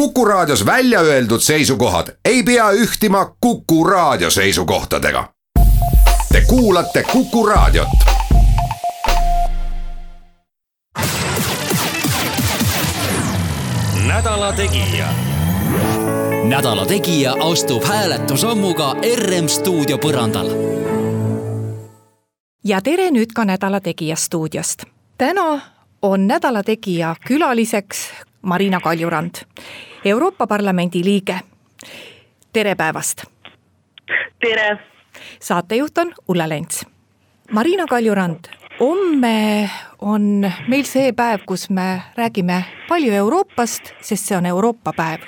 Kuku Raadios välja öeldud seisukohad ei pea ühtima Kuku Raadio seisukohtadega. Te kuulate Kuku Raadiot. nädala Tegija. nädala Tegija astub hääletusammuga RM stuudio põrandal. ja tere nüüd ka Nädala Tegija stuudiost. täna on Nädala Tegija külaliseks Marina Kaljurand, Euroopa Parlamendi liige. tere päevast! tere! saatejuht on Ulla Lents. Marina Kaljurand, homme on meil see päev, kus me räägime palju Euroopast, sest see on Euroopa päev.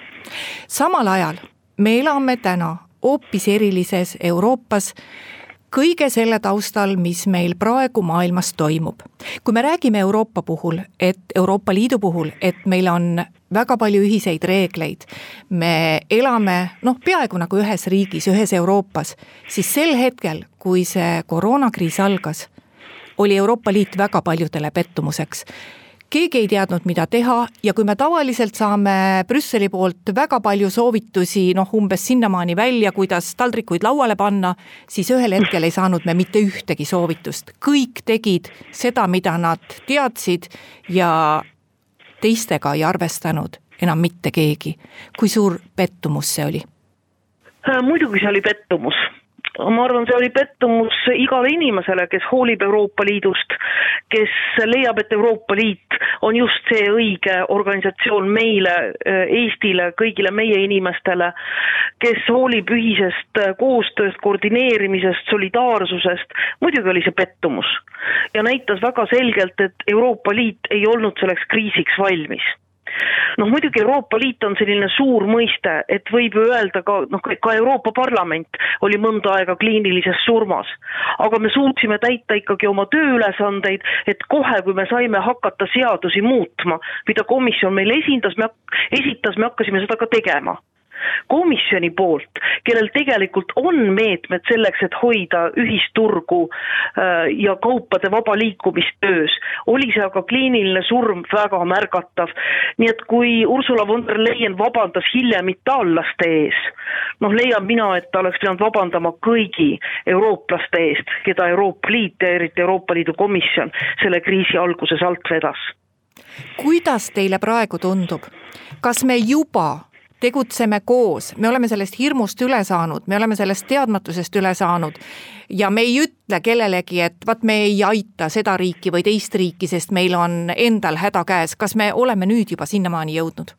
samal ajal me elame täna hoopis erilises Euroopas kõige selle taustal, mis meil praegu maailmas toimub. kui me räägime Euroopa puhul, et Euroopa Liidu puhul, et meil on väga palju ühiseid reegleid, me elame noh, peaaegu nagu ühes riigis, ühes Euroopas, siis sel hetkel, kui see koroonakriis algas, oli Euroopa Liit väga paljudele pettumuseks keegi ei teadnud, mida teha ja kui me tavaliselt saame Brüsseli poolt väga palju soovitusi, noh umbes sinnamaani välja, kuidas taldrikuid lauale panna, siis ühel hetkel ei saanud me mitte ühtegi soovitust. kõik tegid seda, mida nad teadsid ja teistega ei arvestanud enam mitte keegi. kui suur pettumus see oli? muidugi see oli pettumus ma arvan, see oli pettumus igale inimesele, kes hoolib Euroopa Liidust, kes leiab, et Euroopa Liit on just see õige organisatsioon meile, Eestile, kõigile meie inimestele, kes hoolib ühisest koostööst, koordineerimisest, solidaarsusest, muidugi oli see pettumus. ja näitas väga selgelt, et Euroopa Liit ei olnud selleks kriisiks valmis noh, muidugi Euroopa Liit on selline suur mõiste, et võib ju öelda ka noh, ka Euroopa Parlament oli mõnda aega kliinilises surmas. aga me suutsime täita ikkagi oma tööülesandeid, et kohe, kui me saime hakata seadusi muutma, mida komisjon meile esindas, me, esitas, me hakkasime seda ka tegema komisjoni poolt, kellel tegelikult on meetmed selleks, et hoida ühisturgu äh, ja kaupade vaba liikumist töös, oli see aga kliiniline surm väga märgatav. nii et kui Ursula von der Leyen vabandas hiljem itaallaste ees, noh, leian mina, et ta oleks pidanud vabandama kõigi eurooplaste eest, keda Euroopa Liit ja eriti Euroopa Liidu Komisjon selle kriisi alguses alt vedas. Kuidas teile praegu tundub, kas me juba tegutseme koos, me oleme sellest hirmust üle saanud, me oleme sellest teadmatusest üle saanud. Ja me ei ütle kellelegi, et vaat me ei aita seda riiki või teist riiki, sest meil on endal häda käes, kas me oleme nüüd juba sinnamaani jõudnud?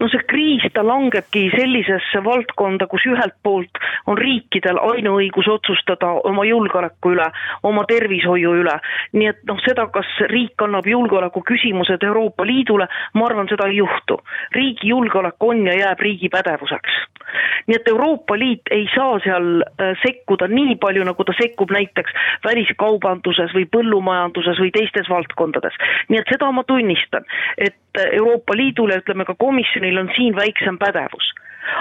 No see kriis, ta langebki sellisesse valdkonda, kus ühelt poolt on riikidel ainuõigus otsustada oma julgeoleku üle, oma tervishoiu üle. nii et noh, seda, kas riik annab julgeoleku küsimused Euroopa Liidule, ma arvan, seda ei juhtu. riigi julgeolek on ja jääb riigi pädevuseks. nii et Euroopa Liit ei saa seal äh, sekkuda nii palju, nagu ta sekkub näiteks väliskaubanduses või põllumajanduses või teistes valdkondades. nii et seda ma tunnistan, et Euroopa Liidul ja ütleme ka komisjonil meil on siin väiksem pädevus.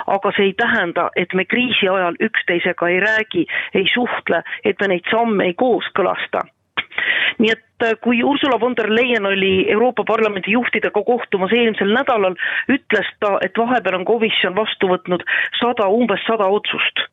Aga see ei tähenda, et me kriisi ajal üksteisega ei räägi, ei suhtle, et me neid samme ei kooskõlasta. Nii et äh, kui Ursula von der Leyen oli Euroopa Parlamendi juhtidega kohtumas eelmisel nädalal, ütles ta, et vahepeal on komisjon vastu võtnud sada, umbes sada otsust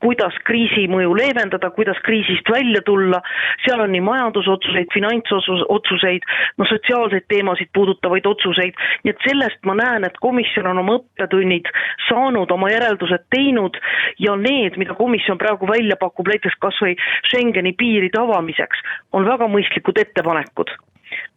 kuidas kriisi mõju leevendada, kuidas kriisist välja tulla, seal on nii majandusotsuseid, finantsotsuseid, no sotsiaalseid teemasid puudutavaid otsuseid, nii et sellest ma näen, et komisjon on oma õppetunnid saanud, oma järeldused teinud ja need, mida komisjon praegu välja pakub, näiteks kas või Schengeni piiride avamiseks, on väga mõistlikud ettepanekud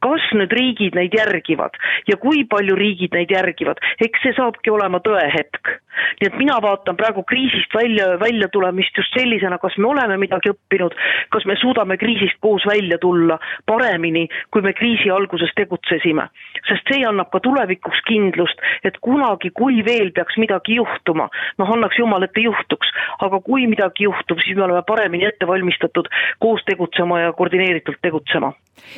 kas nüüd riigid neid järgivad ja kui palju riigid neid järgivad, eks see saabki olema tõehetk. nii et mina vaatan praegu kriisist välja, välja tulemist just sellisena, kas me oleme midagi õppinud, kas me suudame kriisist koos välja tulla paremini, kui me kriisi alguses tegutsesime. sest see annab ka tulevikuks kindlust, et kunagi, kui veel peaks midagi juhtuma, noh, annaks jumal, et ei juhtuks, aga kui midagi juhtub, siis me oleme paremini ette valmistatud koos tegutsema ja koordineeritult tegutsema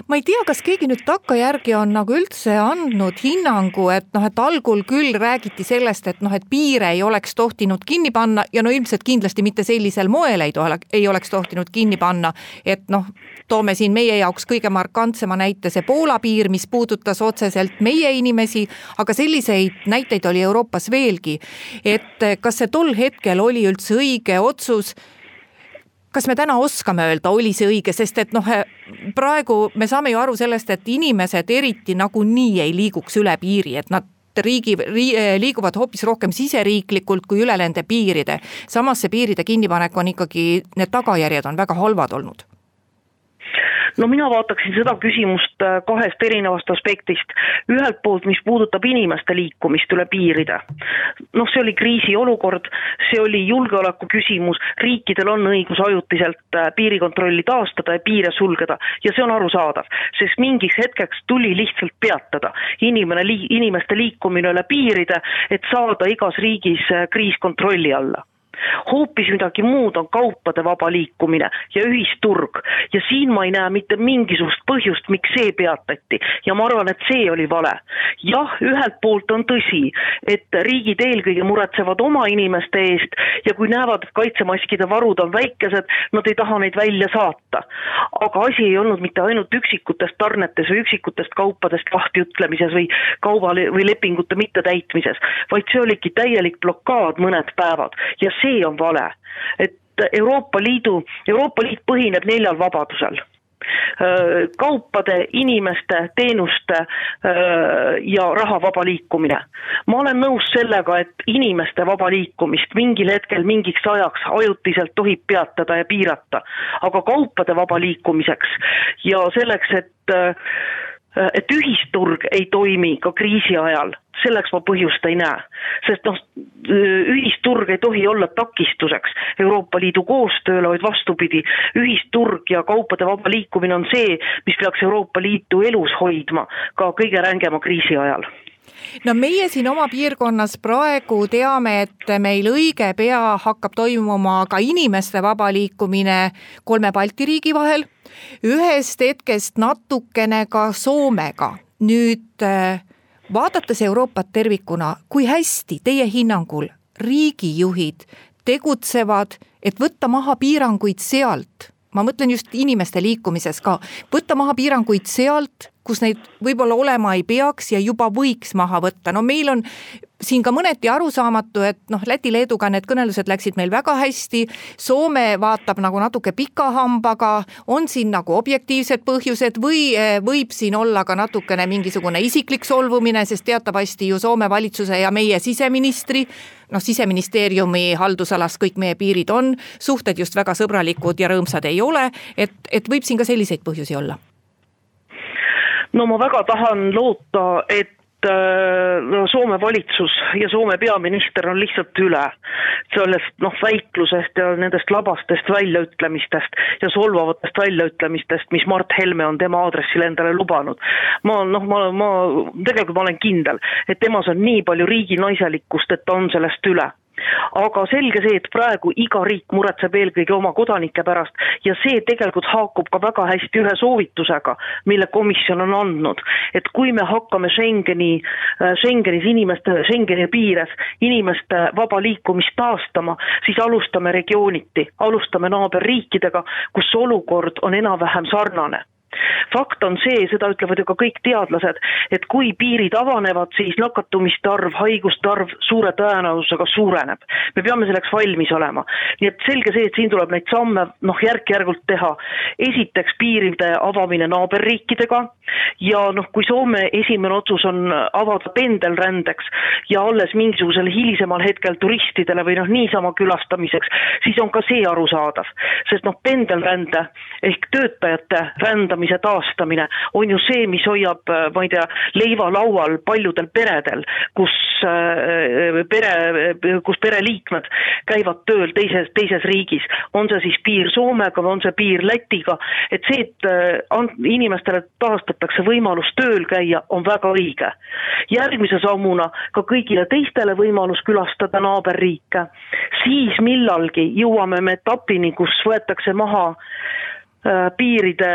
ma ei tea, kas keegi nüüd takkajärgi on nagu üldse andnud hinnangu, et noh, et algul küll räägiti sellest, et noh, et piire ei oleks tohtinud kinni panna ja no ilmselt kindlasti mitte sellisel moel ei tole, ei oleks tohtinud kinni panna. et noh, toome siin meie jaoks kõige markantsema näite, see Poola piir, mis puudutas otseselt meie inimesi, aga selliseid näiteid oli Euroopas veelgi. et kas see tol hetkel oli üldse õige otsus kas me täna oskame öelda, oli see õige, sest et noh, praegu me saame ju aru sellest, et inimesed eriti nagunii ei liiguks üle piiri, et nad riigi, liiguvad hoopis rohkem siseriiklikult kui üle nende piiride. samas see piiride kinnipanek on ikkagi, need tagajärjed on väga halvad olnud no mina vaataksin seda küsimust äh, kahest erinevast aspektist. ühelt poolt, mis puudutab inimeste liikumist üle piiride. noh, see oli kriisiolukord, see oli julgeoleku küsimus, riikidel on õigus ajutiselt äh, piirikontrolli taastada ja piire sulgeda ja see on arusaadav, sest mingiks hetkeks tuli lihtsalt peatada inimene, inimeste liikumine üle piiride, et saada igas riigis äh, kriis kontrolli alla hoopis midagi muud on kaupade vaba liikumine ja ühisturg ja siin ma ei näe mitte mingisugust põhjust, miks see peatati ja ma arvan, et see oli vale. jah, ühelt poolt on tõsi, et riigid eelkõige muretsevad oma inimeste eest ja kui näevad, et kaitsemaskide varud on väikesed, nad ei taha neid välja saata. aga asi ei olnud mitte ainult üksikutest tarnetes või üksikutest kaupadest lahtiütlemises või kauba või lepingute mittetäitmises, vaid see oligi täielik blokaad mõned päevad ja see see on vale, et Euroopa Liidu, Euroopa Liit põhineb neljal vabadusel. Kaupade, inimeste, teenuste ja raha vaba liikumine. ma olen nõus sellega, et inimeste vaba liikumist mingil hetkel mingiks ajaks ajutiselt tohib peatada ja piirata, aga kaupade vaba liikumiseks ja selleks, et et ühisturg ei toimi ka kriisi ajal, selleks ma põhjust ei näe. sest noh, ühisturg ei tohi olla takistuseks Euroopa Liidu koostööle, vaid vastupidi, ühisturg ja kaupade vaba liikumine on see, mis peaks Euroopa Liitu elus hoidma ka kõige rängema kriisi ajal no meie siin oma piirkonnas praegu teame, et meil õige pea hakkab toimuma ka inimeste vaba liikumine kolme Balti riigi vahel, ühest hetkest natukene ka Soomega. nüüd äh, vaadates Euroopat tervikuna, kui hästi teie hinnangul riigijuhid tegutsevad, et võtta maha piiranguid sealt, ma mõtlen just inimeste liikumises ka, võtta maha piiranguid sealt, kus neid võib-olla olema ei peaks ja juba võiks maha võtta, no meil on siin ka mõneti arusaamatu, et noh, Läti-Leeduga need kõnelused läksid meil väga hästi. Soome vaatab nagu natuke pika hambaga, on siin nagu objektiivsed põhjused või eh, võib siin olla ka natukene mingisugune isiklik solvumine, sest teatavasti ju Soome valitsuse ja meie siseministri noh, siseministeeriumi haldusalas kõik meie piirid on, suhted just väga sõbralikud ja rõõmsad ei ole, et, et võib siin ka selliseid põhjusi olla no ma väga tahan loota, et no Soome valitsus ja Soome peaminister on lihtsalt üle sellest noh, väiklusest ja nendest labastest väljaütlemistest ja solvavatest väljaütlemistest, mis Mart Helme on tema aadressil endale lubanud. ma noh, ma, ma tegelikult ma olen kindel, et temas on nii palju riiginaiselikkust, et ta on sellest üle aga selge see, et praegu iga riik muretseb eelkõige oma kodanike pärast ja see tegelikult haakub ka väga hästi ühe soovitusega, mille komisjon on andnud. et kui me hakkame Schengeni, äh, Schengenis inimeste, Schengeni piires inimeste vaba liikumist taastama, siis alustame regiooniti, alustame naaberriikidega, kus olukord on enam-vähem sarnane fakt on see, seda ütlevad ju ka kõik teadlased, et kui piirid avanevad, siis nakatumiste arv, haiguste arv suure tõenäosusega suureneb. me peame selleks valmis olema. nii et selge see, et siin tuleb neid samme noh, järk-järgult teha. esiteks piiride avamine naaberriikidega ja noh, kui Soome esimene otsus on avada pendelrändeks ja alles mingisugusel hilisemal hetkel turistidele või noh, niisama külastamiseks, siis on ka see arusaadav. sest noh, pendelrände ehk töötajate rändamine elamise taastamine on ju see, mis hoiab, äh, ma ei tea, leiva laual paljudel peredel, kus äh, pere, kus pereliikmed käivad tööl teises, teises riigis, on see siis piir Soomega või on see piir Lätiga, et see, et äh, inimestele taastatakse võimalus tööl käia, on väga õige. järgmise sammuna ka kõigile teistele võimalus külastada naaberriike, siis millalgi jõuame me etapini, kus võetakse maha piiride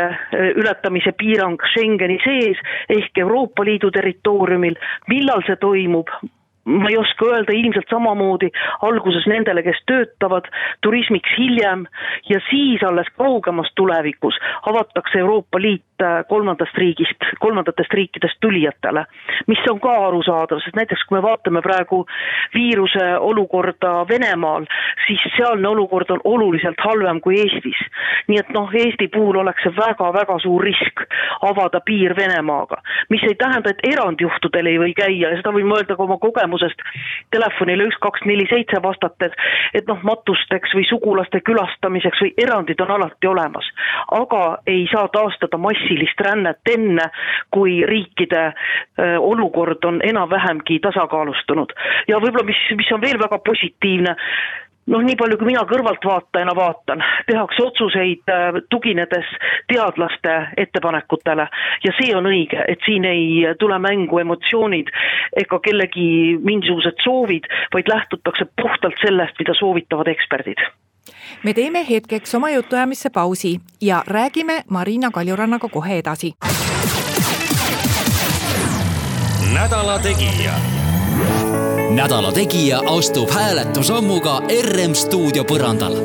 ületamise piirang Schengeni sees ehk Euroopa Liidu territooriumil, millal see toimub, ma ei oska öelda, ilmselt samamoodi alguses nendele, kes töötavad, turismiks hiljem ja siis alles kaugemas tulevikus avatakse Euroopa Liit äh, kolmandast riigist, kolmandatest riikidest tulijatele. mis on ka arusaadav, sest näiteks kui me vaatame praegu viiruse olukorda Venemaal, siis sealne olukord on oluliselt halvem kui Eestis. nii et noh, Eesti puhul oleks see väga-väga suur risk avada piir Venemaaga, mis ei tähenda, et erandjuhtudel ei või käia ja seda võin öelda ka oma kogemusest kogemusest telefonile üks, kaks, neli, seitse vastates, et noh, matusteks või sugulaste külastamiseks või erandid on alati olemas. aga ei saa taastada massilist rännet enne, kui riikide olukord on enam-vähemgi tasakaalustunud. ja võib-olla, mis, mis on veel väga positiivne, noh, nii palju, kui mina kõrvaltvaatajana vaatan, tehakse otsuseid äh, tuginedes teadlaste ettepanekutele. Ja see on õige, et siin ei tule mängu emotsioonid ega kellegi mingisugused soovid, vaid lähtutakse puhtalt sellest, mida soovitavad eksperdid. Me teeme hetkeks oma jutuajamisse pausi ja räägime Marina Kaljurannaga kohe edasi. nädala Tegija nädala Tegija astub hääletusammuga RM stuudio põrandal.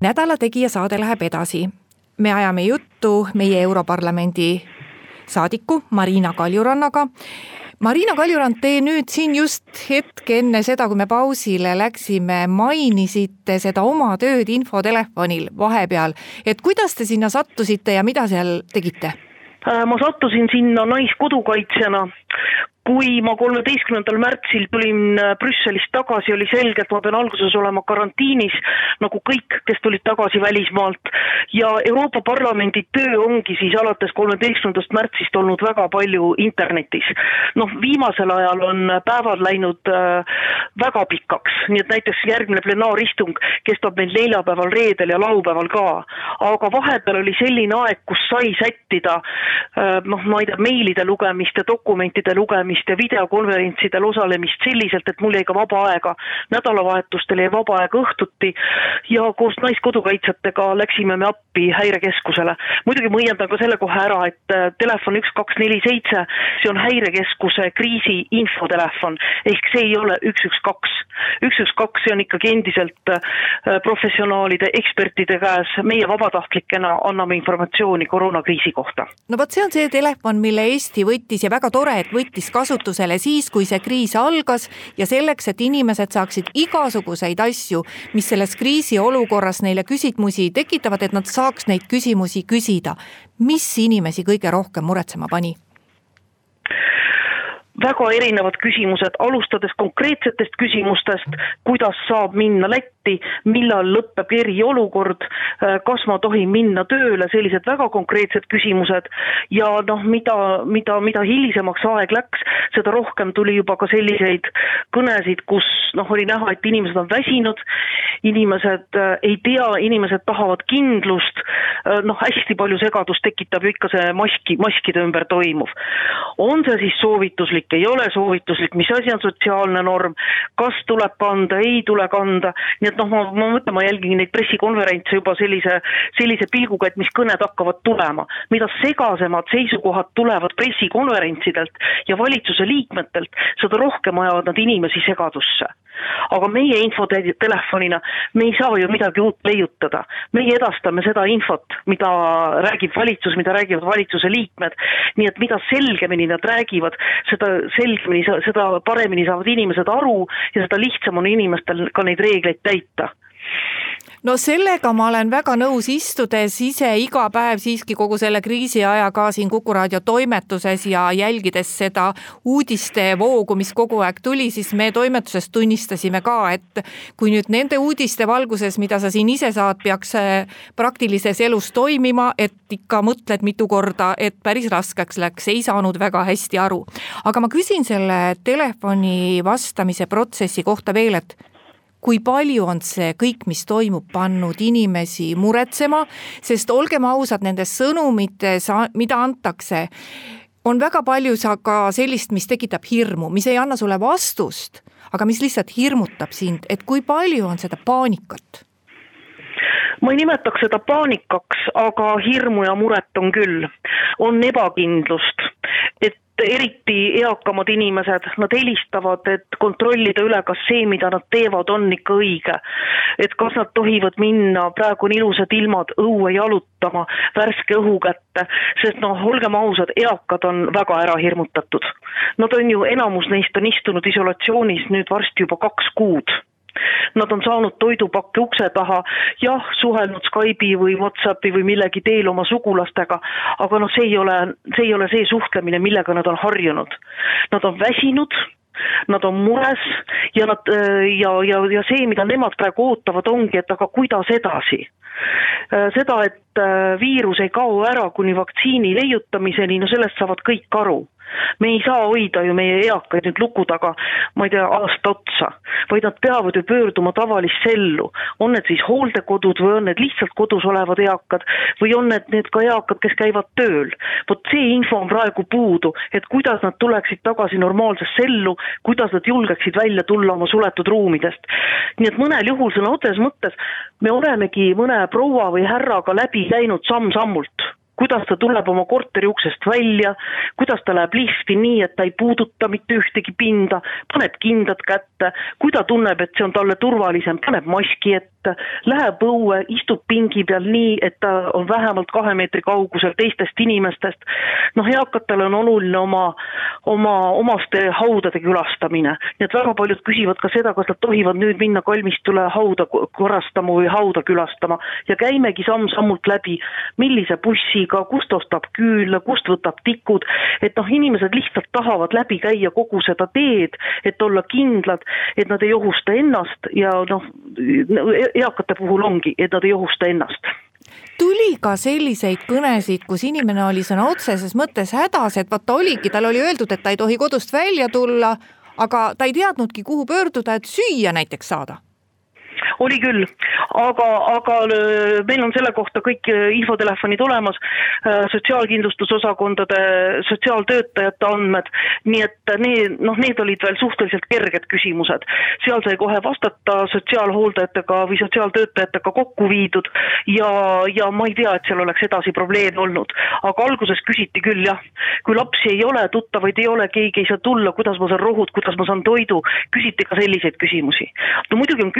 nädala Tegija saade läheb edasi. me ajame juttu meie Europarlamendi saadiku Marina Kaljurannaga. Marina Kaljurand, te nüüd siin just hetk enne seda, kui me pausile läksime, mainisite seda oma tööd infotelefonil vahepeal, et kuidas te sinna sattusite ja mida seal tegite? Äh, ma sattusin sinna naiskodukaitsjana, kui ma kolmeteistkümnendal märtsil tulin äh, Brüsselist tagasi, oli selge, et ma pean alguses olema karantiinis, nagu kõik, kes tulid tagasi välismaalt. ja Euroopa Parlamendi töö ongi siis alates kolmeteistkümnendast märtsist olnud väga palju internetis. noh, viimasel ajal on päevad läinud äh, väga pikaks, nii et näiteks järgmine plenaaristung kestab meil neljapäeval, reedel ja laupäeval ka. aga vahepeal oli selline aeg, kus sai sättida äh, noh, ma ei tea, meilide lugemist ja dokumentide lugemist, osalemist ja videokonverentsidel osalemist selliselt, et mul jäi ka vaba aega, nädalavahetustel jäi vaba aeg õhtuti ja koos naiskodukaitsjatega läksime me appi häirekeskusele. muidugi ma õiendan ka selle kohe ära, et äh, telefon üks, kaks, neli, seitse, see on häirekeskuse kriisi infotelefon, ehk see ei ole üks, üks, kaks. üks, üks, kaks, see on ikkagi endiselt äh, professionaalide, ekspertide käes, meie vabatahtlikena anname informatsiooni koroonakriisi kohta. no vot, see on see telefon, mille Eesti võttis ja väga tore, et võttis ka kasutusele siis, kui see kriis algas ja selleks, et inimesed saaksid igasuguseid asju, mis selles kriisiolukorras neile küsimusi tekitavad, et nad saaks neid küsimusi küsida. mis inimesi kõige rohkem muretsema pani? Väga erinevad küsimused, alustades konkreetsetest küsimustest, kuidas saab minna Lätti, millal lõpeb eriolukord, äh, kas ma tohin minna tööle, sellised väga konkreetsed küsimused ja noh, mida, mida, mida hilisemaks aeg läks, seda rohkem tuli juba ka selliseid kõnesid, kus noh, oli näha, et inimesed on väsinud, inimesed äh, ei tea, inimesed tahavad kindlust, äh, noh, hästi palju segadust tekitab ju ikka see maski, maskide ümber toimuv. on see siis soovituslik, soovituslik, ei ole soovituslik, mis asi on sotsiaalne norm, kas tuleb kanda, ei tule kanda, nii et noh, ma, ma mõtlen, ma jälgin neid pressikonverentse juba sellise, sellise pilguga, et mis kõned hakkavad tulema. mida segasemad seisukohad tulevad pressikonverentsidelt ja valitsuse liikmetelt, seda rohkem ajavad nad inimesi segadusse. Aga meie infotelefonina, me ei saa ju midagi uut leiutada, meie edastame seda infot, mida räägib valitsus, mida räägivad valitsuse liikmed, nii et mida selgemini nad räägivad, seda selgemini, seda paremini saavad inimesed aru ja seda lihtsam on inimestel ka neid reegleid täita no sellega ma olen väga nõus, istudes ise iga päev siiski kogu selle kriisi aja ka siin Kuku raadio toimetuses ja jälgides seda uudistevoogu, mis kogu aeg tuli, siis me toimetuses tunnistasime ka, et kui nüüd nende uudiste valguses, mida sa siin ise saad, peaks praktilises elus toimima, et ikka mõtled mitu korda, et päris raskeks läks, ei saanud väga hästi aru. aga ma küsin selle telefoni vastamise protsessi kohta veel, et kui palju on see kõik, mis toimub, pannud inimesi muretsema, sest olgem ausad, nendes sõnumites, mida antakse, on väga palju ka sellist, mis tekitab hirmu, mis ei anna sulle vastust, aga mis lihtsalt hirmutab sind, et kui palju on seda paanikat? Ma ei nimetaks seda paanikaks, aga hirmu ja muret on küll. on ebakindlust, eriti eakamad inimesed, nad helistavad, et kontrollida üle, kas see, mida nad teevad, on ikka õige. et kas nad tohivad minna, praegu on ilusad ilmad, õue jalutama, värske õhu kätte, sest noh, olgem ausad, eakad on väga ära hirmutatud. Nad on ju, enamus neist on istunud isolatsioonis nüüd varsti juba kaks kuud Nad on saanud toidupakke ukse taha, jah, suhelnud Skype'i või Whatsappi või millegi teel oma sugulastega, aga noh, see ei ole, see ei ole see suhtlemine, millega nad on harjunud. Nad on väsinud, nad on mures ja nad ja, ja, ja see, mida nemad praegu ootavad, ongi, et aga kuidas edasi. seda, et viirus ei kao ära kuni vaktsiini leiutamiseni, no sellest saavad kõik aru me ei saa hoida ju meie eakaid nüüd luku taga, ma ei tea, aasta otsa, vaid nad peavad ju pöörduma tavalisse ellu. on need siis hooldekodud või on need lihtsalt kodus olevad eakad või on need need ka eakad, kes käivad tööl. vot see info on praegu puudu, et kuidas nad tuleksid tagasi normaalsesse ellu, kuidas nad julgeksid välja tulla oma suletud ruumidest. nii et mõnel juhul sõna otseses mõttes me olemegi mõne proua või härraga läbi käinud samm-sammult kuidas ta tuleb oma korteri uksest välja, kuidas ta läheb lifti nii, et ta ei puuduta mitte ühtegi pinda, paneb kindad kätte, kui ta tunneb, et see on talle turvalisem, paneb maski ette, läheb õue, istub pingi peal nii, et ta on vähemalt kahe meetri kaugusel teistest inimestest. noh, eakatel on oluline oma, oma omaste haudade külastamine, nii et väga paljud küsivad ka seda, kas nad tohivad nüüd minna kalmistule hauda korrastama või hauda külastama ja käimegi samm-sammult läbi, millise bussi poodiga, kust ostab küüle, kust võtab tikud, et noh, inimesed lihtsalt tahavad läbi käia kogu seda teed, et olla kindlad, et nad ei ohusta ennast ja noh, eakate puhul ongi, et nad ei ohusta ennast. Tuli ka selliseid kõnesid, kus inimene oli sõna otseses mõttes hädas, et vaata oligi, tal oli öeldud, et ta ei tohi kodust välja tulla, aga ta ei teadnudki, kuhu pöörduda, et süüa näiteks saada oli küll, aga, aga äh, meil on selle kohta kõik äh, infotelefonid olemas, äh, sotsiaalkindlustusosakondade sotsiaaltöötajate andmed, nii et need, noh, need olid veel suhteliselt kerged küsimused. seal sai kohe vastata sotsiaalhooldajatega või sotsiaaltöötajatega kokku viidud ja, ja ma ei tea, et seal oleks edasi probleeme olnud. aga alguses küsiti küll jah, kui lapsi ei ole, tuttavaid ei ole, keegi ei saa tulla, kuidas ma saan rohud, kuidas ma saan toidu, küsiti ka selliseid küsimusi. no muidugi on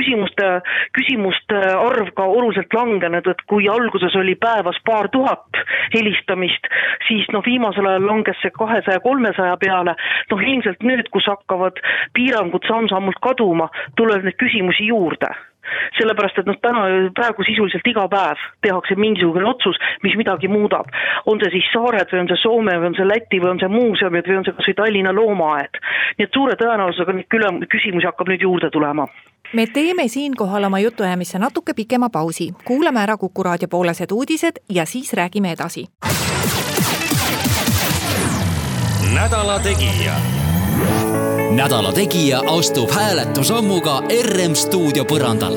küsimuste küsimuste arv ka oluliselt langenud, et kui alguses oli päevas paar tuhat helistamist, siis noh, viimasel ajal langes see kahesaja, kolmesaja peale, noh ilmselt nüüd, kus hakkavad piirangud samm-sammult kaduma, tuleb neid küsimusi juurde sellepärast, et noh, täna praegu sisuliselt iga päev tehakse mingisugune otsus, mis midagi muudab. on see siis saared või on see Soome või on see Läti või on see muuseumid või on see kasvõi Tallinna loomaaed. nii et suure tõenäosusega neid küsimusi hakkab nüüd juurde tulema me teeme siinkohal oma jutuajamisse natuke pikema pausi, kuulame ära Kuku raadio poolesed uudised ja siis räägime edasi. nädala Tegija. nädala Tegija astub hääletusammuga RM stuudio põrandal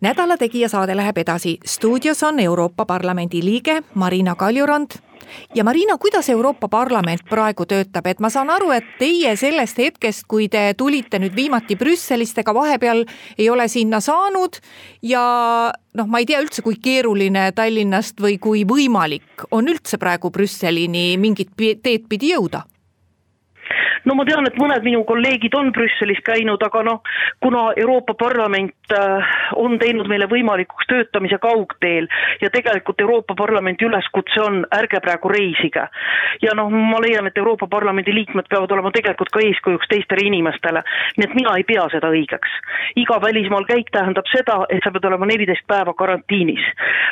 nädala Tegija saade läheb edasi, stuudios on Euroopa Parlamendi liige Marina Kaljurand. Ja Marina, kuidas Euroopa Parlament praegu töötab, et ma saan aru, et teie sellest hetkest, kui te tulite nüüd viimati Brüsselist, ega vahepeal ei ole sinna saanud. Ja noh, ma ei tea üldse, kui keeruline Tallinnast või kui võimalik on üldse praegu Brüsselini mingit teed pidi jõuda no ma tean, et mõned minu kolleegid on Brüsselis käinud, aga noh, kuna Euroopa Parlament äh, on teinud meile võimalikuks töötamise kaugteel ja tegelikult Euroopa Parlamendi üleskutse on, ärge praegu reisige. ja noh, ma leian, et Euroopa Parlamendi liikmed peavad olema tegelikult ka eeskujuks teistele inimestele, nii et mina ei pea seda õigeks. iga välismaal käik tähendab seda, et sa pead olema neliteist päeva karantiinis.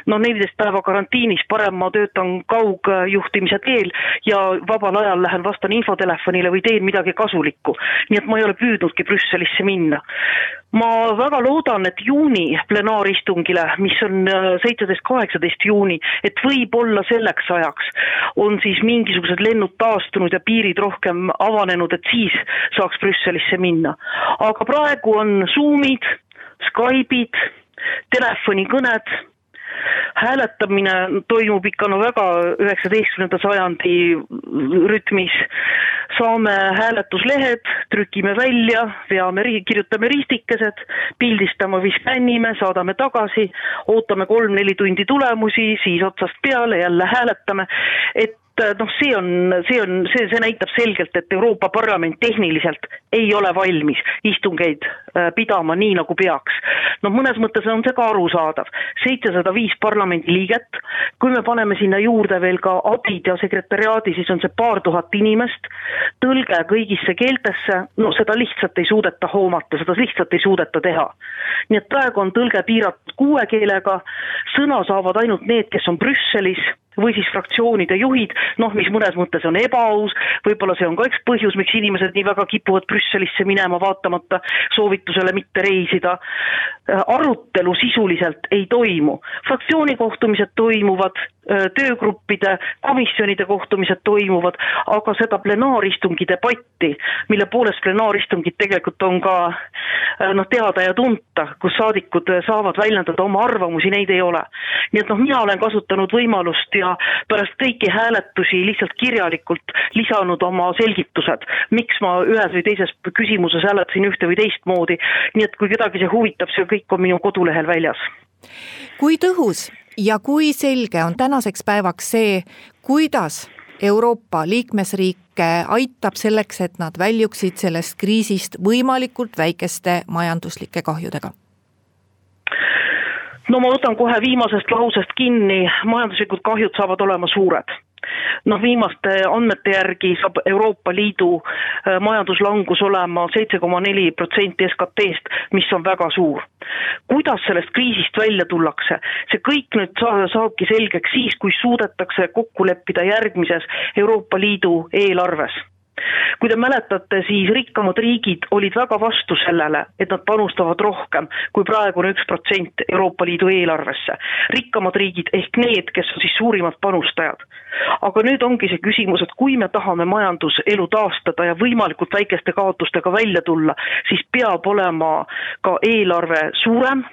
no neliteist päeva karantiinis, parem ma töötan kaugjuhtimise teel ja vabal ajal lähen vastan infotelefonile või teen midagi kasulikku. nii et ma ei ole püüdnudki Brüsselisse minna. ma väga loodan, et juuni plenaaristungile, mis on äh, seitseteist, kaheksateist juuni, et võib-olla selleks ajaks on siis mingisugused lennud taastunud ja piirid rohkem avanenud, et siis saaks Brüsselisse minna. aga praegu on Zoom'id, Skype'id, telefonikõned hääletamine toimub ikka no väga üheksateistkümnenda sajandi rütmis. Saame hääletuslehed trükime välja, veame, kirjutame ristikesed, pildistame või skännime, saadame tagasi, ootame kolm-neli tundi tulemusi, siis otsast peale jälle hääletame, et noh, see on, see on, see, see näitab selgelt, et Euroopa Parlament tehniliselt ei ole valmis istungeid äh, pidama nii, nagu peaks. noh, mõnes mõttes on see ka arusaadav, seitsesada viis parlamendiliiget, kui me paneme sinna juurde veel ka abid ja sekretäriaadi, siis on see paar tuhat inimest, tõlge kõigisse keeltesse, no seda lihtsalt ei suudeta hoomata, seda lihtsalt ei suudeta teha. nii et praegu on tõlge piiratud kuue keelega, sõna saavad ainult need, kes on Brüsselis või siis fraktsioonide juhid, noh, mis mõnes mõttes on ebaaus, võib-olla see on ka üks põhjus, miks inimesed nii väga kipuvad Brüsselisse minema, vaatamata soovitusele mitte reisida. arutelu sisuliselt ei toimu, fraktsiooni kohtumised toimuvad, töögruppide, komisjonide kohtumised toimuvad, aga seda plenaaristungi debatti, mille poolest plenaaristungid tegelikult on ka noh, teada ja tunta, kus saadikud saavad väljendada oma arvamusi, neid ei ole. nii et noh, mina olen kasutanud võimalust ja ja pärast kõiki hääletusi lihtsalt kirjalikult lisanud oma selgitused, miks ma ühes või teises küsimuses hääletasin ühte või teistmoodi. nii et kui kedagi see huvitab, see kõik on minu kodulehel väljas. kui tõhus ja kui selge on tänaseks päevaks see, kuidas Euroopa liikmesriike aitab selleks, et nad väljuksid sellest kriisist võimalikult väikeste majanduslike kahjudega? No ma võtan kohe viimasest lausest kinni, majanduslikud kahjud saavad olema suured noh, viimaste andmete järgi saab Euroopa Liidu äh, majanduslangus olema seitse koma neli protsenti SKT-st, mis on väga suur. kuidas sellest kriisist välja tullakse, see kõik nüüd sa-, saabki selgeks siis, kui suudetakse kokku leppida järgmises Euroopa Liidu eelarves kui te mäletate, siis rikkamad riigid olid väga vastu sellele, et nad panustavad rohkem kui praegune üks protsent Euroopa Liidu eelarvesse. rikkamad riigid ehk need, kes on siis suurimad panustajad. aga nüüd ongi see küsimus, et kui me tahame majanduselu taastada ja võimalikult väikeste kaotustega välja tulla, siis peab olema ka eelarve suurem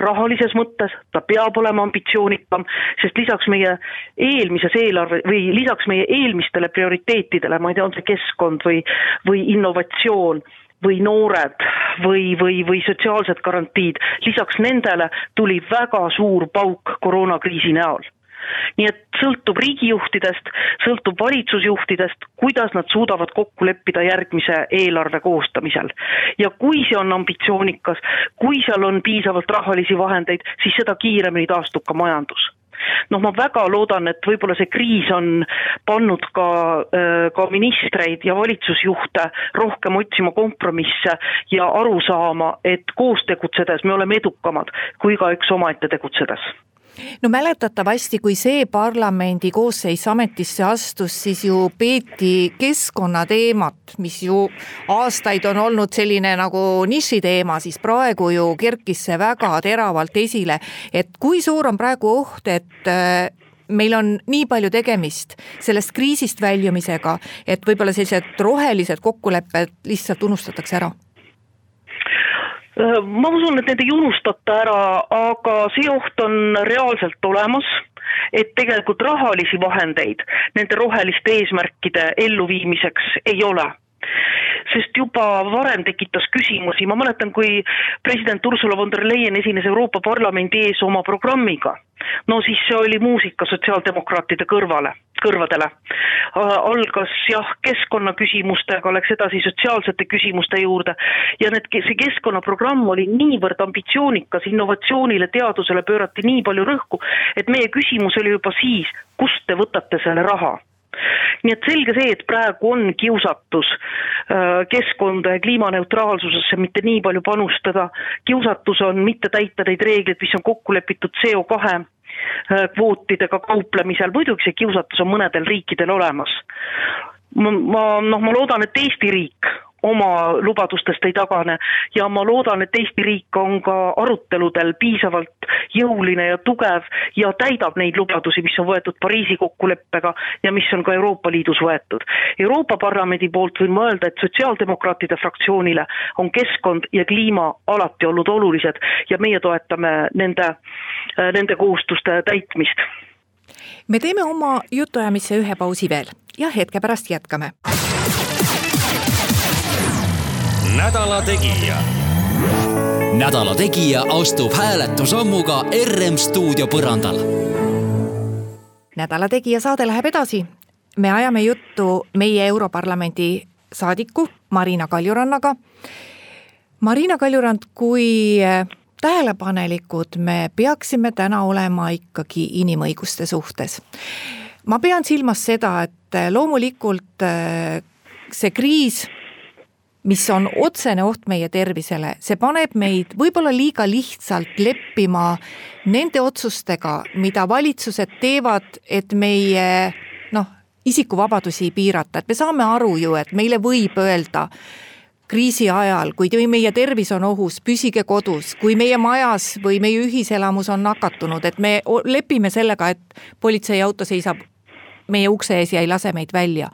rahalises mõttes, ta peab olema ambitsioonikam, sest lisaks meie eelmises eelarve või lisaks meie eelmistele prioriteetidele, ma ei tea, on see keskkond või, või innovatsioon või noored või, või, või sotsiaalsed garantiid, lisaks nendele tuli väga suur pauk koroonakriisi näol nii et sõltub riigijuhtidest, sõltub valitsusjuhtidest, kuidas nad suudavad kokku leppida järgmise eelarve koostamisel. ja kui see on ambitsioonikas, kui seal on piisavalt rahalisi vahendeid, siis seda kiiremini taastub ka majandus noh, ma väga loodan, et võib-olla see kriis on pannud ka, äh, ka ministreid ja valitsusjuhte rohkem otsima kompromisse ja aru saama, et koos tegutsedes me oleme edukamad kui igaüks omaette tegutsedes no mäletatavasti, kui see parlamendi koosseis ametisse astus, siis ju peeti keskkonnateemat, mis ju aastaid on olnud selline nagu nišiteema, siis praegu ju kerkis see väga teravalt esile. et kui suur on praegu oht, et äh, meil on nii palju tegemist sellest kriisist väljumisega, et võib-olla sellised rohelised kokkulepped lihtsalt unustatakse ära ma usun, et need ei unustata ära, aga see oht on reaalselt olemas et tegelikult rahalisi vahendeid nende roheliste eesmärkide elluviimiseks ei ole sest juba varem tekitas küsimusi, ma mäletan, kui president Ursula von der Leyen esines Euroopa Parlamendi ees oma programmiga, no siis see oli muusika sotsiaaldemokraatide kõrvale, kõrvadele. algas jah, keskkonnaküsimustega, läks edasi sotsiaalsete küsimuste juurde. Ja need, see keskkonnaprogramm oli niivõrd ambitsioonikas, innovatsioonile, teadusele pöörati nii palju rõhku, et meie küsimus oli juba siis, kust te võtate selle raha nii et selge see, et praegu on kiusatus äh, keskkonda ja kliimaneutraalsusesse mitte nii palju panustada, kiusatus on mitte täita neid reegleid, mis on kokku lepitud CO kahe äh, kvootidega kauplemisel, muidugi see kiusatus on mõnedel riikidel olemas. ma, ma noh, ma loodan, et Eesti riik oma lubadustest ei tagane ja ma loodan, et Eesti riik on ka aruteludel piisavalt jõuline ja tugev ja täidab neid lubadusi, mis on võetud Pariisi kokkuleppega ja mis on ka Euroopa Liidus võetud. Euroopa Parlamendi poolt võin ma öelda, et sotsiaaldemokraatide fraktsioonile on keskkond ja kliima alati olnud olulised ja meie toetame nende, nende kohustuste täitmist. me teeme oma jutuajamisse ühe pausi veel ja hetke pärast jätkame nädala Tegija. nädala Tegija astub hääletusammuga RM stuudio põrandal. nädala Tegija saade läheb edasi. me ajame juttu meie Europarlamendi saadiku Marina Kaljurannaga. Marina Kaljurand, kui tähelepanelikud me peaksime täna olema ikkagi inimõiguste suhtes. ma pean silmas seda, et loomulikult see kriis mis on otsene oht meie tervisele, see paneb meid võib-olla liiga lihtsalt leppima nende otsustega, mida valitsused teevad, et meie noh, isikuvabadusi piirata, et me saame aru ju, et meile võib öelda kriisi ajal, kui meie tervis on ohus, püsige kodus, kui meie majas või meie ühiselamus on nakatunud, et me lepime sellega, et politseiauto seisab meie ukse ees ja ei lase meid välja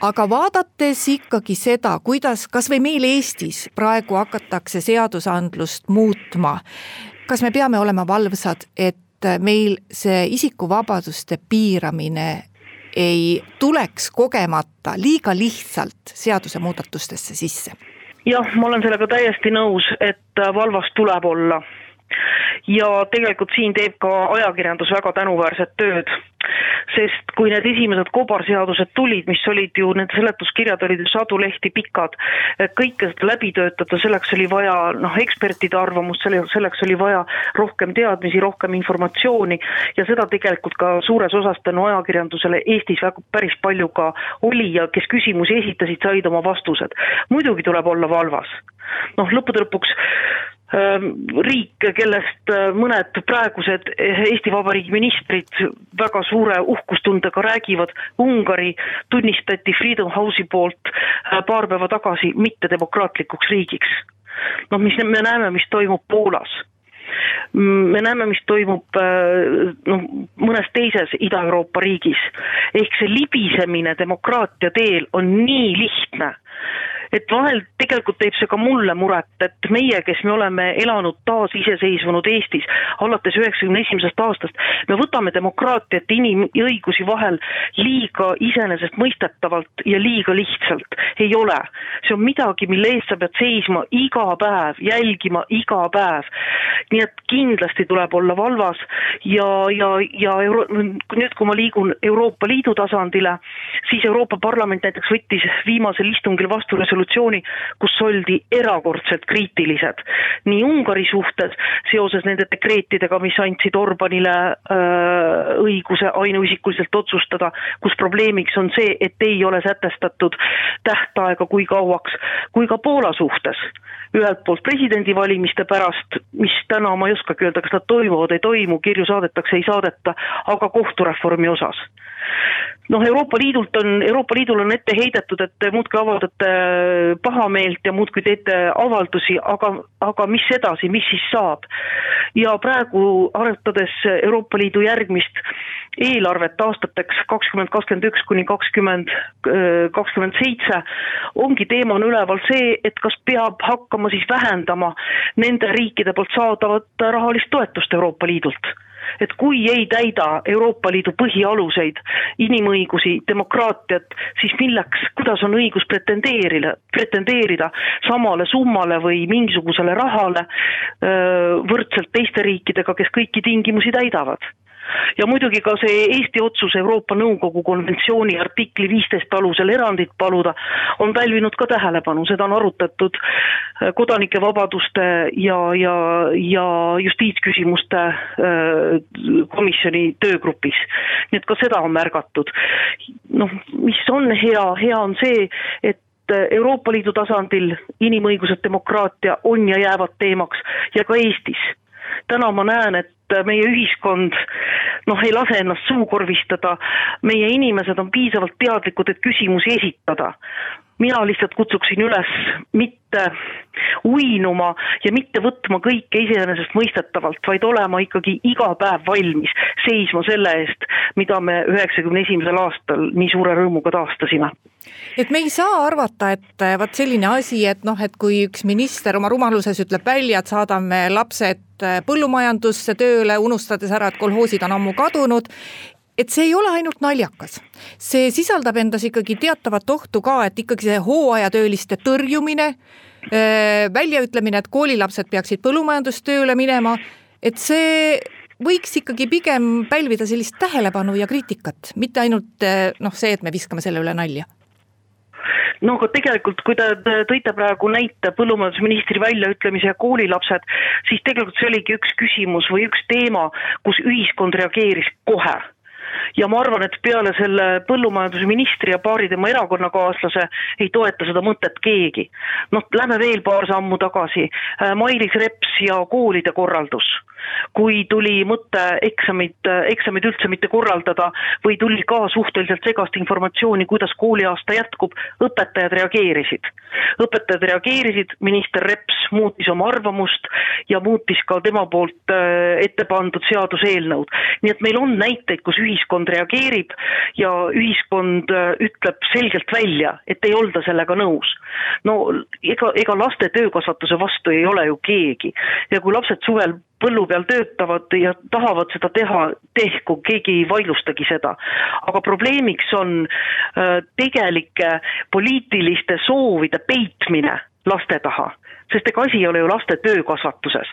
aga vaadates ikkagi seda, kuidas kasvõi meil Eestis praegu hakatakse seadusandlust muutma, kas me peame olema valvsad, et meil see isikuvabaduste piiramine ei tuleks kogemata liiga lihtsalt seadusemuudatustesse sisse? jah, ma olen sellega täiesti nõus, et valvas tuleb olla ja tegelikult siin teeb ka ajakirjandus väga tänuväärset tööd sest kui need esimesed kobarseadused tulid, mis olid ju, need seletuskirjad olid ju sadu lehti pikad, kõike seda läbi töötada, selleks oli vaja noh, ekspertide arvamust, selle, selleks oli vaja rohkem teadmisi, rohkem informatsiooni ja seda tegelikult ka suures osas tänu ajakirjandusele Eestis väga päris palju ka oli ja kes küsimusi esitasid, said oma vastused. muidugi tuleb olla valvas. noh, lõppude lõpuks riik, kellest äh, mõned praegused Eesti Vabariigi ministrid väga suure uhkustundega räägivad, Ungari tunnistati Freedom House'i poolt äh, paar päeva tagasi mittedemokraatlikuks riigiks. noh, mis me näeme, mis toimub Poolas me näeme, mis toimub äh, noh, mõnes teises Ida-Euroopa riigis. ehk see libisemine demokraatia teel on nii lihtne et vahel tegelikult teeb see ka mulle muret, et meie, kes me oleme elanud taasiseseisvunud Eestis alates üheksakümne esimesest aastast, me võtame demokraatiat, inimõigusi vahel liiga iseenesestmõistetavalt ja liiga lihtsalt. ei ole, see on midagi, mille eest sa pead seisma iga päev, jälgima iga päev. nii et kindlasti tuleb olla valvas ja, ja, ja Euro-, nüüd, kui ma liigun Euroopa Liidu tasandile, siis Euroopa Parlament näiteks võttis viimasel istungil vastu resolutsiooni, resolutsiooni, kus oldi erakordselt kriitilised nii Ungari suhtes seoses nende dekreetidega, mis andsid Orbanile öö, õiguse ainuisikuliselt otsustada, kus probleemiks on see, et ei ole sätestatud tähtaega, kui kauaks, kui ka Poola suhtes. Ühelt poolt presidendivalimiste pärast, mis täna ma ei oskagi öelda, kas nad toimuvad, ei toimu, kirju saadetakse, ei saadeta, aga kohtureformi osas noh, Euroopa Liidult on, Euroopa Liidul on ette heidetud, et te muudkui avaldate pahameelt ja muudkui teete avaldusi, aga, aga mis edasi, mis siis saab? ja praegu arutades Euroopa Liidu järgmist eelarvet aastateks kakskümmend kakskümmend üks kuni kakskümmend kakskümmend seitse, ongi teemana üleval see, et kas peab hakkama siis vähendama nende riikide poolt saadavat rahalist toetust Euroopa Liidult et kui ei täida Euroopa Liidu põhialuseid, inimõigusi, demokraatiat, siis milleks, kuidas on õigus pretendeerida, pretendeerida samale summale või mingisugusele rahale võrdselt teiste riikidega, kes kõiki tingimusi täidavad ja muidugi ka see Eesti otsus Euroopa Nõukogu konventsiooni artikli viisteist alusel erandit paluda on pälvinud ka tähelepanu, seda on arutatud äh, kodanike vabaduste ja, ja, ja justiitsküsimuste äh, komisjoni töögrupis. nii et ka seda on märgatud. noh, mis on hea, hea on see, et Euroopa Liidu tasandil inimõigused, demokraatia on ja jäävad teemaks ja ka Eestis täna ma näen, et meie ühiskond noh, ei lase ennast suukorvistada, meie inimesed on piisavalt teadlikud, et küsimusi esitada. Mina lihtsalt kutsuksin üles mitte uinuma ja mitte võtma kõike iseenesestmõistetavalt, vaid olema ikkagi iga päev valmis seisma selle eest, mida me üheksakümne esimesel aastal nii suure rõõmuga taastasime. Et me ei saa arvata, et vot selline asi, et noh, et kui üks minister oma rumaluses ütleb välja, et saadame lapsed põllumajandusse tööle, unustades ära, et kolhoosid on ammu kadunud et see ei ole ainult naljakas, see sisaldab endas ikkagi teatavat ohtu ka, et ikkagi see hooajatööliste tõrjumine, väljaütlemine, et koolilapsed peaksid põllumajandustööle minema, et see võiks ikkagi pigem pälvida sellist tähelepanu ja kriitikat, mitte ainult noh, see, et me viskame selle üle nalja. No aga tegelikult, kui te tõite praegu näite põllumajandusministri väljaütlemise ja koolilapsed, siis tegelikult see oligi üks küsimus või üks teema, kus ühiskond reageeris kohe ja ma arvan, et peale selle põllumajandusministri ja paari tema erakonnakaaslase ei toeta seda mõtet keegi. noh, lähme veel paar sammu tagasi, äh, Mailis Reps ja koolide korraldus kui tuli mõte eksamit, eksamid üldse mitte korraldada või tuli ka suhteliselt segast informatsiooni, kuidas kooliaasta jätkub, õpetajad reageerisid. õpetajad reageerisid, minister Reps muutis oma arvamust ja muutis ka tema poolt äh, ette pandud seaduseelnõud. nii et meil on näiteid, kus ühiskond reageerib ja ühiskond äh, ütleb selgelt välja, et ei olda sellega nõus. no ega, ega laste töökasvatuse vastu ei ole ju keegi ja kui lapsed suvel põllu peal töötavad ja tahavad seda teha, tehku, keegi ei vaidlustagi seda. aga probleemiks on äh, tegelike poliitiliste soovide peitmine laste taha sest ega asi ei ole ju laste töökasvatuses.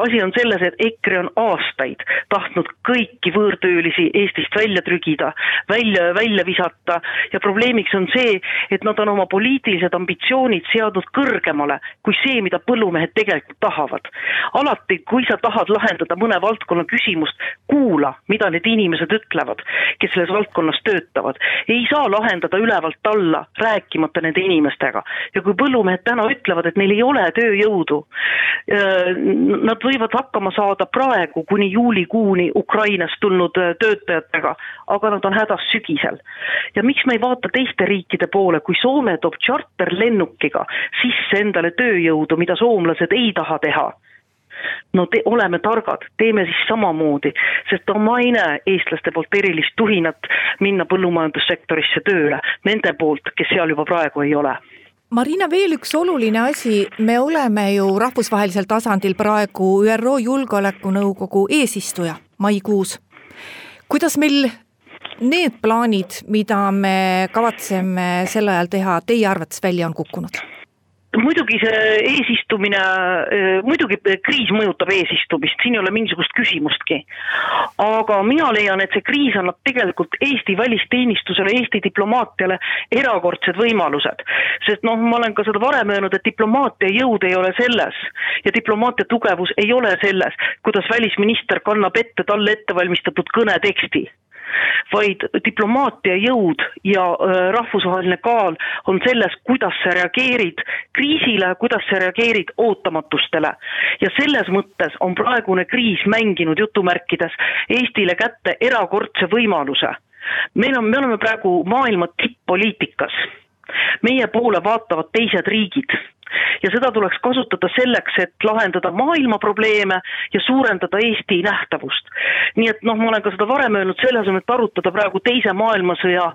asi on selles, et EKRE on aastaid tahtnud kõiki võõrtöölisi Eestist välja trügida, välja, välja visata ja probleemiks on see, et nad on oma poliitilised ambitsioonid seadnud kõrgemale kui see, mida põllumehed tegelikult tahavad. alati, kui sa tahad lahendada mõne valdkonna küsimust, kuula, mida need inimesed ütlevad, kes selles valdkonnas töötavad. ei saa lahendada ülevalt alla, rääkimata nende inimestega ja kui põllumehed täna ütlevad, et neil ei ole ole tööjõudu. Nad võivad hakkama saada praegu kuni juulikuuni Ukrainast tulnud töötajatega, aga nad on hädas sügisel. ja miks me ei vaata teiste riikide poole, kui Soome toob tšarterlennukiga sisse endale tööjõudu, mida soomlased ei taha teha no te, oleme targad, teeme siis samamoodi, sest ma ei näe eestlaste poolt erilist tuhinat minna põllumajandussektorisse tööle, nende poolt, kes seal juba praegu ei ole Marina, veel üks oluline asi, me oleme ju rahvusvahelisel tasandil praegu ÜRO Julgeolekunõukogu eesistuja maikuus. kuidas meil need plaanid, mida me kavatseme sel ajal teha, teie arvates välja on kukkunud? Muidugi see eesistumine, äh, muidugi kriis mõjutab eesistumist, siin ei ole mingisugust küsimustki. aga mina leian, et see kriis annab tegelikult Eesti välisteenistusele, Eesti diplomaatiale erakordsed võimalused. sest noh, ma olen ka seda varem öelnud, et diplomaatia jõud ei ole selles ja diplomaatia tugevus ei ole selles, kuidas välisminister kannab ette talle ettevalmistatud kõneteksti vaid diplomaatia jõud ja rahvusvaheline kaal on selles, kuidas sa reageerid kriisile, kuidas sa reageerid ootamatustele. ja selles mõttes on praegune kriis mänginud jutumärkides Eestile kätte erakordse võimaluse. meil on, me oleme praegu maailma tipp-poliitikas meie poole vaatavad teised riigid ja seda tuleks kasutada selleks, et lahendada maailma probleeme ja suurendada Eesti nähtavust. nii et noh, ma olen ka seda varem öelnud, selle asemel, et arutada praegu teise maailmasõja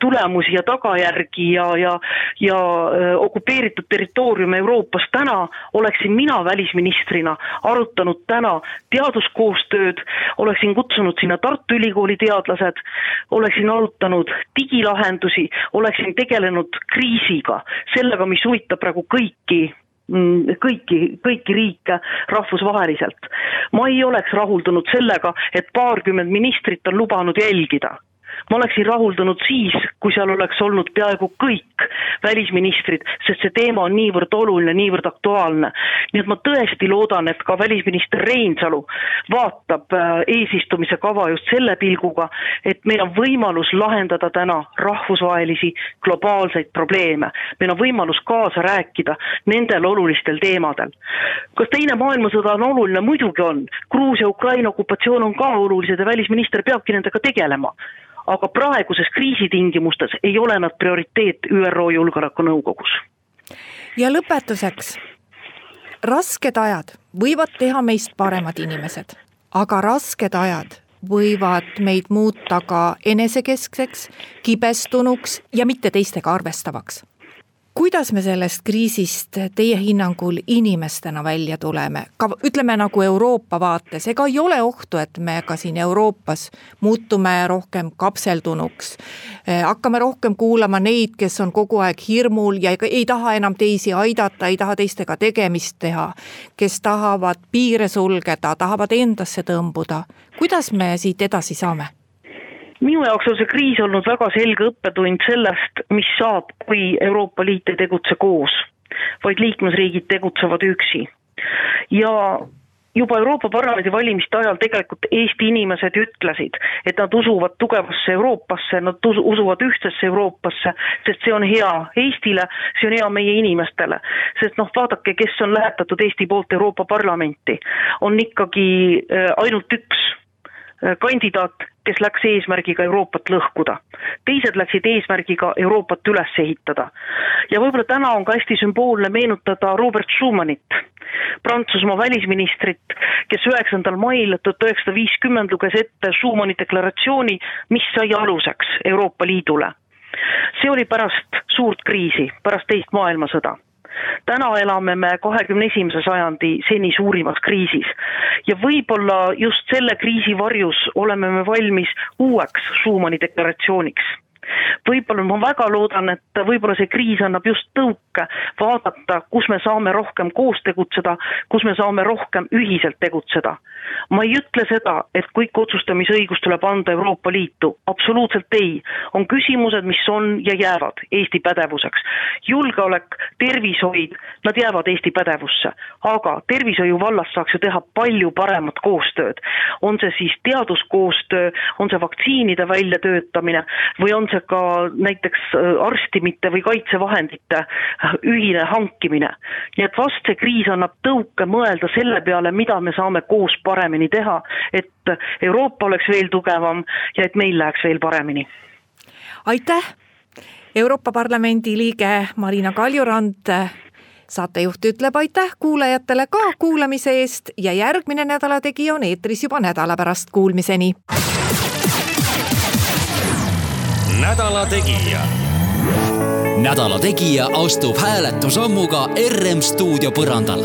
tulemusi ja tagajärgi ja, ja, ja äh, okupeeritud territooriume Euroopas täna, oleksin mina välisministrina arutanud täna teaduskoostööd, oleksin kutsunud sinna Tartu Ülikooli teadlased, oleksin arutanud digilahendusi, oleksin tegelenud kriisiga, sellega, mis huvitab praegu kõiki mm, kõiki, kõiki riike rahvusvaheliselt. ma ei oleks rahuldunud sellega, et paarkümmend ministrit on lubanud jälgida ma oleksin rahuldunud siis, kui seal oleks olnud peaaegu kõik välisministrid, sest see teema on niivõrd oluline, niivõrd aktuaalne. nii et ma tõesti loodan, et ka välisminister Reinsalu vaatab äh, eesistumise kava just selle pilguga, et meil on võimalus lahendada täna rahvusvahelisi globaalseid probleeme. meil on võimalus kaasa rääkida nendel olulistel teemadel. kas teine maailmasõda on oluline, muidugi on, Gruusia-Ukraina okupatsioon on ka olulised ja välisminister peabki nendega tegelema aga praeguses kriisitingimustes ei ole nad prioriteet ÜRO Julgeolekunõukogus. ja lõpetuseks, rasked ajad võivad teha meist paremad inimesed, aga rasked ajad võivad meid muuta ka enesekeskseks, kibestunuks ja mitte teistega arvestavaks. Kuidas me sellest kriisist teie hinnangul inimestena välja tuleme, ka ütleme nagu Euroopa vaates, ega ei ole ohtu, et me ka siin Euroopas muutume rohkem kapseldunuks. Eh, hakkame rohkem kuulama neid, kes on kogu aeg hirmul ja ei taha enam teisi aidata, ei taha teistega tegemist teha. kes tahavad piire sulgeda, tahavad endasse tõmbuda, kuidas me siit edasi saame? Minu jaoks on see kriis olnud väga selge õppetund sellest, mis saab, kui Euroopa Liit ei tegutse koos, vaid liikmesriigid tegutsevad üksi. ja juba Euroopa Parlamendi valimiste ajal tegelikult Eesti inimesed ütlesid, et nad usuvad tugevasse Euroopasse, nad usuvad ühtsesse Euroopasse, sest see on hea Eestile, see on hea meie inimestele. sest noh, vaadake, kes on lähetatud Eesti poolt Euroopa Parlamenti, on ikkagi äh, ainult üks kandidaat, kes läks eesmärgiga Euroopat lõhkuda. teised läksid eesmärgiga Euroopat üles ehitada. ja võib-olla täna on ka hästi sümboolne meenutada Robert Schumannit, Prantsusmaa välisministrit, kes üheksandal mail tuhat üheksasada viiskümmend luges ette Schumanni deklaratsiooni, mis sai aluseks Euroopa Liidule. see oli pärast suurt kriisi, pärast teist maailmasõda täna elame me kahekümne esimese sajandi seni suurimas kriisis ja võib-olla just selle kriisi varjus oleme me valmis uueks Schumanni deklaratsiooniks võib-olla ma väga loodan, et võib-olla see kriis annab just tõuke vaadata, kus me saame rohkem koos tegutseda, kus me saame rohkem ühiselt tegutseda. ma ei ütle seda, et kõik otsustamisõigus tuleb anda Euroopa Liitu, absoluutselt ei. on küsimused, mis on ja jäävad Eesti pädevuseks. julgeolek, tervishoid, nad jäävad Eesti pädevusse, aga tervishoiu vallas saaks ju teha palju paremat koostööd. on see siis teaduskoostöö, on see vaktsiinide väljatöötamine või on see ka näiteks äh, arstimite või kaitsevahendite äh, ühine hankimine. nii et vast see kriis annab tõuke mõelda selle peale, mida me saame koos paremini teha, et Euroopa oleks veel tugevam ja et meil läheks veel paremini. aitäh, Euroopa Parlamendi liige Marina Kaljurand saatejuht ütleb aitäh kuulajatele ka kuulamise eest ja järgmine Nädala Tegija on eetris juba nädala pärast, kuulmiseni nädala Tegija. nädala Tegija astub hääletusammuga RM stuudio põrandal